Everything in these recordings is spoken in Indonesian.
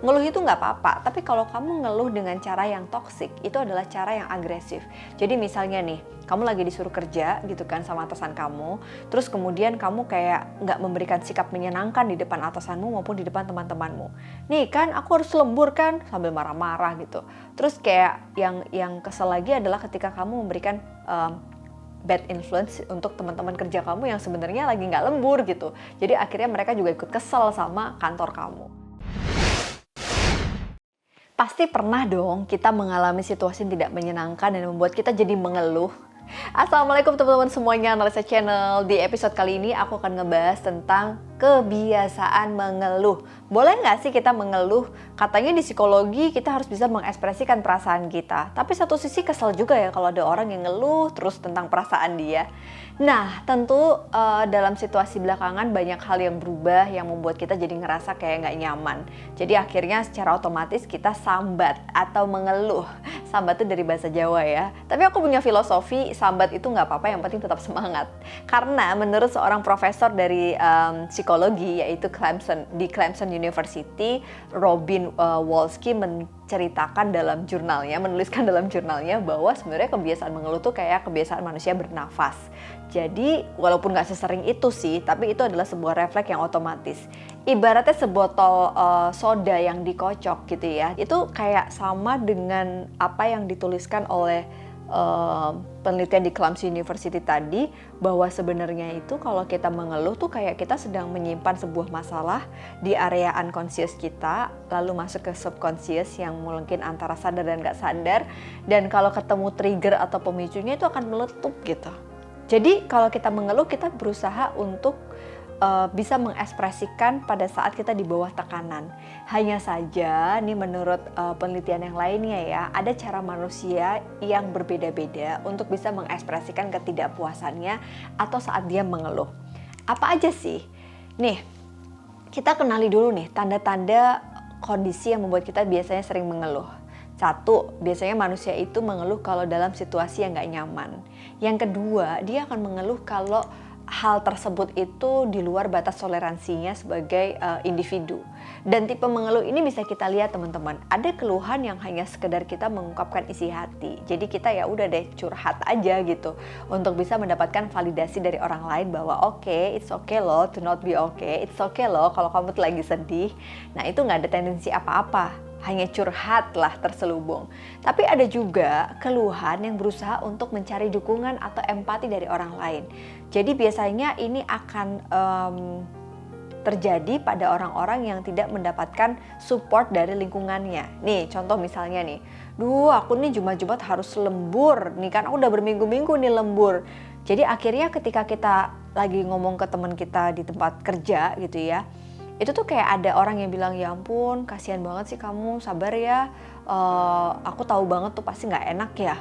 Ngeluh itu nggak apa-apa, tapi kalau kamu ngeluh dengan cara yang toksik, itu adalah cara yang agresif. Jadi misalnya nih, kamu lagi disuruh kerja gitu kan sama atasan kamu, terus kemudian kamu kayak nggak memberikan sikap menyenangkan di depan atasanmu maupun di depan teman-temanmu. Nih kan aku harus lembur kan sambil marah-marah gitu. Terus kayak yang yang kesel lagi adalah ketika kamu memberikan um, bad influence untuk teman-teman kerja kamu yang sebenarnya lagi nggak lembur gitu. Jadi akhirnya mereka juga ikut kesel sama kantor kamu. Pasti pernah dong kita mengalami situasi yang tidak menyenangkan dan membuat kita jadi mengeluh. Assalamualaikum teman-teman semuanya, Analisa Channel. Di episode kali ini aku akan ngebahas tentang kebiasaan mengeluh. Boleh nggak sih kita mengeluh? Katanya di psikologi kita harus bisa mengekspresikan perasaan kita. Tapi satu sisi kesel juga ya kalau ada orang yang ngeluh terus tentang perasaan dia. Nah, tentu uh, dalam situasi belakangan banyak hal yang berubah yang membuat kita jadi ngerasa kayak nggak nyaman. Jadi akhirnya secara otomatis kita sambat atau mengeluh. Sambat itu dari bahasa Jawa ya. Tapi aku punya filosofi sambat itu nggak apa-apa, yang penting tetap semangat. Karena menurut seorang profesor dari um, psikologi yaitu Clemson di Clemson University, Robin uh, Wolski menceritakan dalam jurnalnya, menuliskan dalam jurnalnya bahwa sebenarnya kebiasaan mengeluh tuh kayak kebiasaan manusia bernafas. Jadi walaupun nggak sesering itu sih, tapi itu adalah sebuah refleks yang otomatis. Ibaratnya sebotol uh, soda yang dikocok gitu ya, itu kayak sama dengan apa yang dituliskan oleh uh, penelitian di Clemson University tadi bahwa sebenarnya itu kalau kita mengeluh tuh kayak kita sedang menyimpan sebuah masalah di area unconscious kita lalu masuk ke subconscious yang mungkin antara sadar dan nggak sadar dan kalau ketemu trigger atau pemicunya itu akan meletup gitu. Jadi kalau kita mengeluh kita berusaha untuk uh, bisa mengekspresikan pada saat kita di bawah tekanan. Hanya saja, nih menurut uh, penelitian yang lainnya ya, ada cara manusia yang berbeda-beda untuk bisa mengekspresikan ketidakpuasannya atau saat dia mengeluh. Apa aja sih? Nih, kita kenali dulu nih tanda-tanda kondisi yang membuat kita biasanya sering mengeluh. Satu, biasanya manusia itu mengeluh kalau dalam situasi yang gak nyaman. Yang kedua, dia akan mengeluh kalau hal tersebut itu di luar batas toleransinya sebagai uh, individu. Dan tipe mengeluh ini bisa kita lihat teman-teman. Ada keluhan yang hanya sekedar kita mengungkapkan isi hati. Jadi kita ya udah deh curhat aja gitu untuk bisa mendapatkan validasi dari orang lain bahwa oke, okay, it's okay loh to not be okay. It's okay loh kalau kamu lagi sedih. Nah, itu nggak ada tendensi apa-apa hanya curhat lah terselubung. Tapi ada juga keluhan yang berusaha untuk mencari dukungan atau empati dari orang lain. Jadi biasanya ini akan um, terjadi pada orang-orang yang tidak mendapatkan support dari lingkungannya. Nih contoh misalnya nih, duh aku nih Jumat-Jumat harus lembur, nih kan aku udah berminggu-minggu nih lembur. Jadi akhirnya ketika kita lagi ngomong ke teman kita di tempat kerja gitu ya, itu tuh kayak ada orang yang bilang ya ampun kasihan banget sih kamu sabar ya uh, aku tahu banget tuh pasti nggak enak ya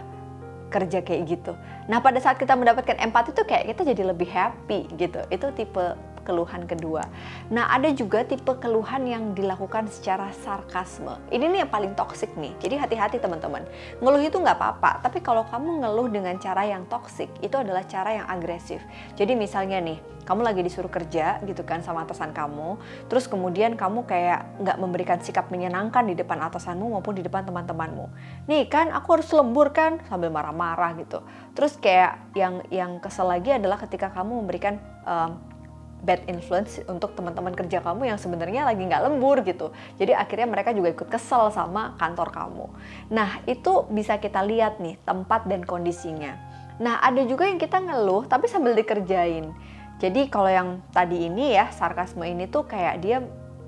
kerja kayak gitu. Nah pada saat kita mendapatkan empati tuh kayak kita jadi lebih happy gitu. Itu tipe keluhan kedua. Nah, ada juga tipe keluhan yang dilakukan secara sarkasme. Ini nih yang paling toksik nih. Jadi hati-hati teman-teman. Ngeluh itu nggak apa-apa, tapi kalau kamu ngeluh dengan cara yang toksik, itu adalah cara yang agresif. Jadi misalnya nih, kamu lagi disuruh kerja gitu kan sama atasan kamu, terus kemudian kamu kayak nggak memberikan sikap menyenangkan di depan atasanmu maupun di depan teman-temanmu. Nih kan aku harus lembur kan sambil marah-marah gitu. Terus kayak yang yang kesel lagi adalah ketika kamu memberikan um, bad influence untuk teman-teman kerja kamu yang sebenarnya lagi nggak lembur gitu. Jadi akhirnya mereka juga ikut kesel sama kantor kamu. Nah itu bisa kita lihat nih tempat dan kondisinya. Nah ada juga yang kita ngeluh tapi sambil dikerjain. Jadi kalau yang tadi ini ya sarkasme ini tuh kayak dia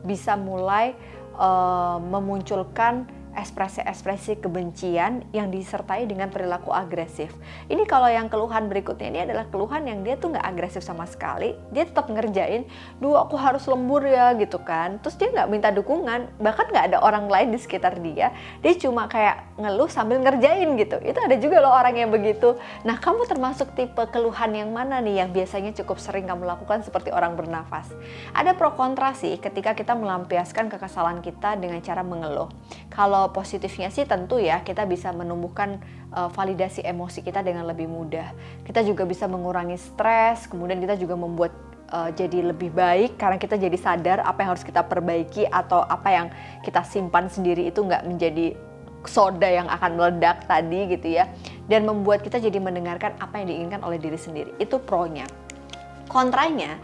bisa mulai uh, memunculkan ekspresi-ekspresi kebencian yang disertai dengan perilaku agresif. Ini kalau yang keluhan berikutnya ini adalah keluhan yang dia tuh nggak agresif sama sekali, dia tetap ngerjain, duh aku harus lembur ya gitu kan. Terus dia nggak minta dukungan, bahkan nggak ada orang lain di sekitar dia, dia cuma kayak ngeluh sambil ngerjain gitu. Itu ada juga loh orang yang begitu. Nah kamu termasuk tipe keluhan yang mana nih yang biasanya cukup sering kamu lakukan seperti orang bernafas? Ada pro kontra sih ketika kita melampiaskan kekesalan kita dengan cara mengeluh. Kalau kalau positifnya sih tentu ya kita bisa menumbuhkan uh, validasi emosi kita dengan lebih mudah. Kita juga bisa mengurangi stres, kemudian kita juga membuat uh, jadi lebih baik karena kita jadi sadar apa yang harus kita perbaiki atau apa yang kita simpan sendiri itu nggak menjadi soda yang akan meledak tadi gitu ya. Dan membuat kita jadi mendengarkan apa yang diinginkan oleh diri sendiri. Itu pro-nya. Kontranya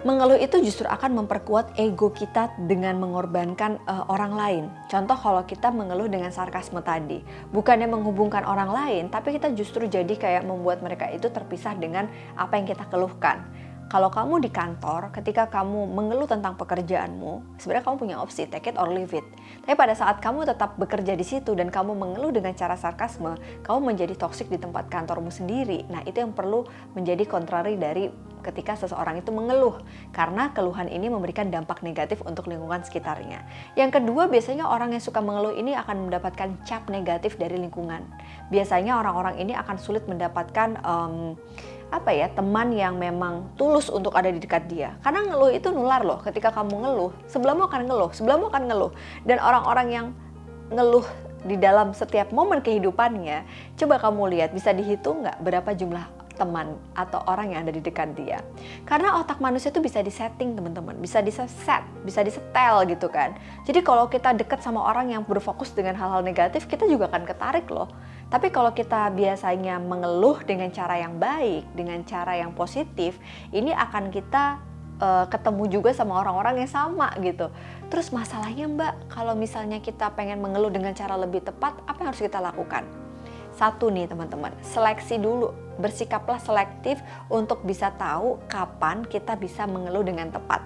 mengeluh itu justru akan memperkuat ego kita dengan mengorbankan uh, orang lain. Contoh kalau kita mengeluh dengan sarkasme tadi, bukannya menghubungkan orang lain, tapi kita justru jadi kayak membuat mereka itu terpisah dengan apa yang kita keluhkan kalau kamu di kantor, ketika kamu mengeluh tentang pekerjaanmu, sebenarnya kamu punya opsi take it or leave it. Tapi pada saat kamu tetap bekerja di situ dan kamu mengeluh dengan cara sarkasme, kamu menjadi toksik di tempat kantormu sendiri. Nah, itu yang perlu menjadi kontrari dari ketika seseorang itu mengeluh karena keluhan ini memberikan dampak negatif untuk lingkungan sekitarnya. Yang kedua, biasanya orang yang suka mengeluh ini akan mendapatkan cap negatif dari lingkungan. Biasanya orang-orang ini akan sulit mendapatkan um, apa ya teman yang memang tulus untuk ada di dekat dia. Karena ngeluh itu nular loh ketika kamu ngeluh sebelummu akan ngeluh sebelummu akan ngeluh. Dan orang-orang yang ngeluh di dalam setiap momen kehidupannya coba kamu lihat bisa dihitung nggak berapa jumlah teman atau orang yang ada di dekat dia. Karena otak manusia itu bisa disetting teman-teman, bisa diset, bisa disetel gitu kan. Jadi kalau kita dekat sama orang yang berfokus dengan hal-hal negatif, kita juga akan ketarik loh. Tapi kalau kita biasanya mengeluh dengan cara yang baik, dengan cara yang positif, ini akan kita uh, ketemu juga sama orang-orang yang sama gitu. Terus masalahnya Mbak, kalau misalnya kita pengen mengeluh dengan cara lebih tepat, apa yang harus kita lakukan? Satu nih teman-teman, seleksi dulu. Bersikaplah selektif untuk bisa tahu kapan kita bisa mengeluh dengan tepat.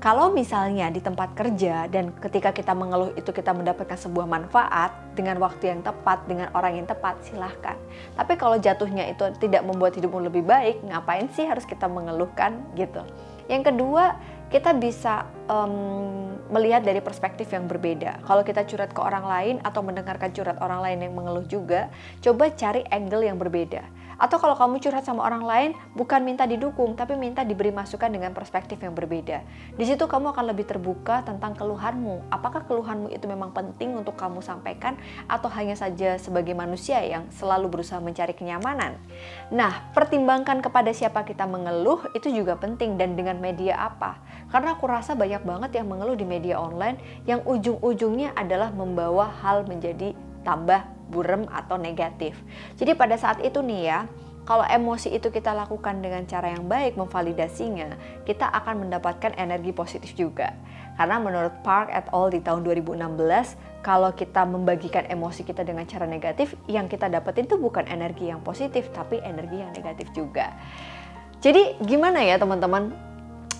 Kalau misalnya di tempat kerja dan ketika kita mengeluh itu kita mendapatkan sebuah manfaat dengan waktu yang tepat, dengan orang yang tepat, silahkan. Tapi kalau jatuhnya itu tidak membuat hidupmu lebih baik, ngapain sih harus kita mengeluhkan gitu. Yang kedua, kita bisa um, melihat dari perspektif yang berbeda. Kalau kita curhat ke orang lain atau mendengarkan curhat orang lain yang mengeluh juga, coba cari angle yang berbeda. Atau kalau kamu curhat sama orang lain, bukan minta didukung, tapi minta diberi masukan dengan perspektif yang berbeda. Di situ kamu akan lebih terbuka tentang keluhanmu. Apakah keluhanmu itu memang penting untuk kamu sampaikan atau hanya saja sebagai manusia yang selalu berusaha mencari kenyamanan? Nah, pertimbangkan kepada siapa kita mengeluh itu juga penting dan dengan media apa. Karena aku rasa banyak banget yang mengeluh di media online yang ujung-ujungnya adalah membawa hal menjadi tambah burem atau negatif. Jadi pada saat itu nih ya, kalau emosi itu kita lakukan dengan cara yang baik memvalidasinya, kita akan mendapatkan energi positif juga. Karena menurut Park et al di tahun 2016, kalau kita membagikan emosi kita dengan cara negatif, yang kita dapetin itu bukan energi yang positif, tapi energi yang negatif juga. Jadi gimana ya teman-teman?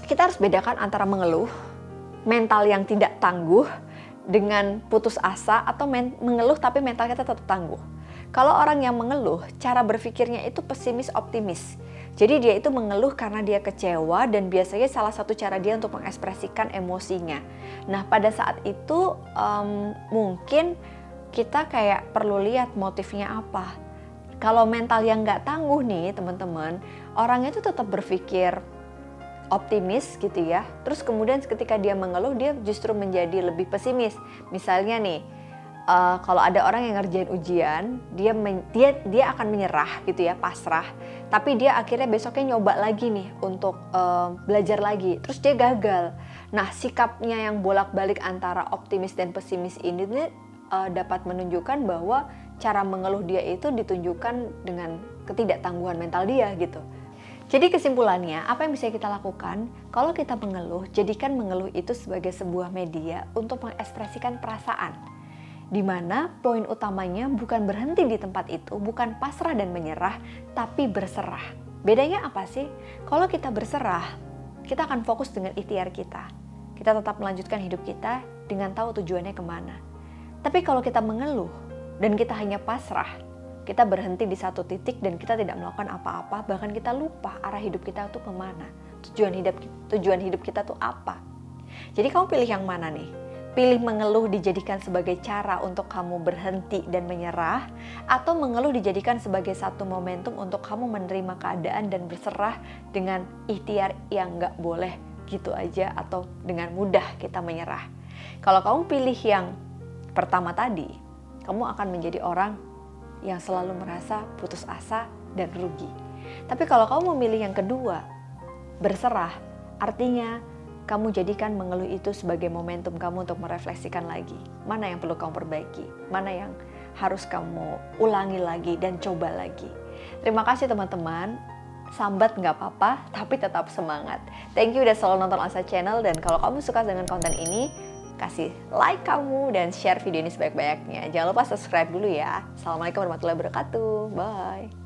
Kita harus bedakan antara mengeluh, mental yang tidak tangguh, dengan putus asa atau mengeluh tapi mental kita tetap tangguh. Kalau orang yang mengeluh, cara berpikirnya itu pesimis optimis. Jadi dia itu mengeluh karena dia kecewa dan biasanya salah satu cara dia untuk mengekspresikan emosinya. Nah pada saat itu um, mungkin kita kayak perlu lihat motifnya apa. Kalau mental yang nggak tangguh nih teman-teman, orangnya itu tetap berpikir optimis gitu ya. Terus kemudian ketika dia mengeluh dia justru menjadi lebih pesimis. Misalnya nih, uh, kalau ada orang yang ngerjain ujian, dia men, dia dia akan menyerah gitu ya, pasrah. Tapi dia akhirnya besoknya nyoba lagi nih untuk uh, belajar lagi. Terus dia gagal. Nah, sikapnya yang bolak-balik antara optimis dan pesimis ini uh, dapat menunjukkan bahwa cara mengeluh dia itu ditunjukkan dengan ketidaktangguhan mental dia gitu. Jadi kesimpulannya, apa yang bisa kita lakukan? Kalau kita mengeluh, jadikan mengeluh itu sebagai sebuah media untuk mengekspresikan perasaan. Di mana poin utamanya bukan berhenti di tempat itu, bukan pasrah dan menyerah, tapi berserah. Bedanya apa sih? Kalau kita berserah, kita akan fokus dengan ikhtiar kita. Kita tetap melanjutkan hidup kita dengan tahu tujuannya ke mana. Tapi kalau kita mengeluh dan kita hanya pasrah, kita berhenti di satu titik dan kita tidak melakukan apa-apa bahkan kita lupa arah hidup kita tuh ke mana tujuan hidup tujuan hidup kita tuh apa. Jadi kamu pilih yang mana nih? Pilih mengeluh dijadikan sebagai cara untuk kamu berhenti dan menyerah atau mengeluh dijadikan sebagai satu momentum untuk kamu menerima keadaan dan berserah dengan ikhtiar yang nggak boleh gitu aja atau dengan mudah kita menyerah. Kalau kamu pilih yang pertama tadi kamu akan menjadi orang yang selalu merasa putus asa dan rugi. Tapi kalau kamu memilih yang kedua, berserah, artinya kamu jadikan mengeluh itu sebagai momentum kamu untuk merefleksikan lagi. Mana yang perlu kamu perbaiki, mana yang harus kamu ulangi lagi dan coba lagi. Terima kasih teman-teman. Sambat nggak apa-apa, tapi tetap semangat. Thank you udah selalu nonton Asa Channel dan kalau kamu suka dengan konten ini, kasih like kamu dan share video ini sebanyak-banyaknya. Jangan lupa subscribe dulu ya. Assalamualaikum warahmatullahi wabarakatuh. Bye.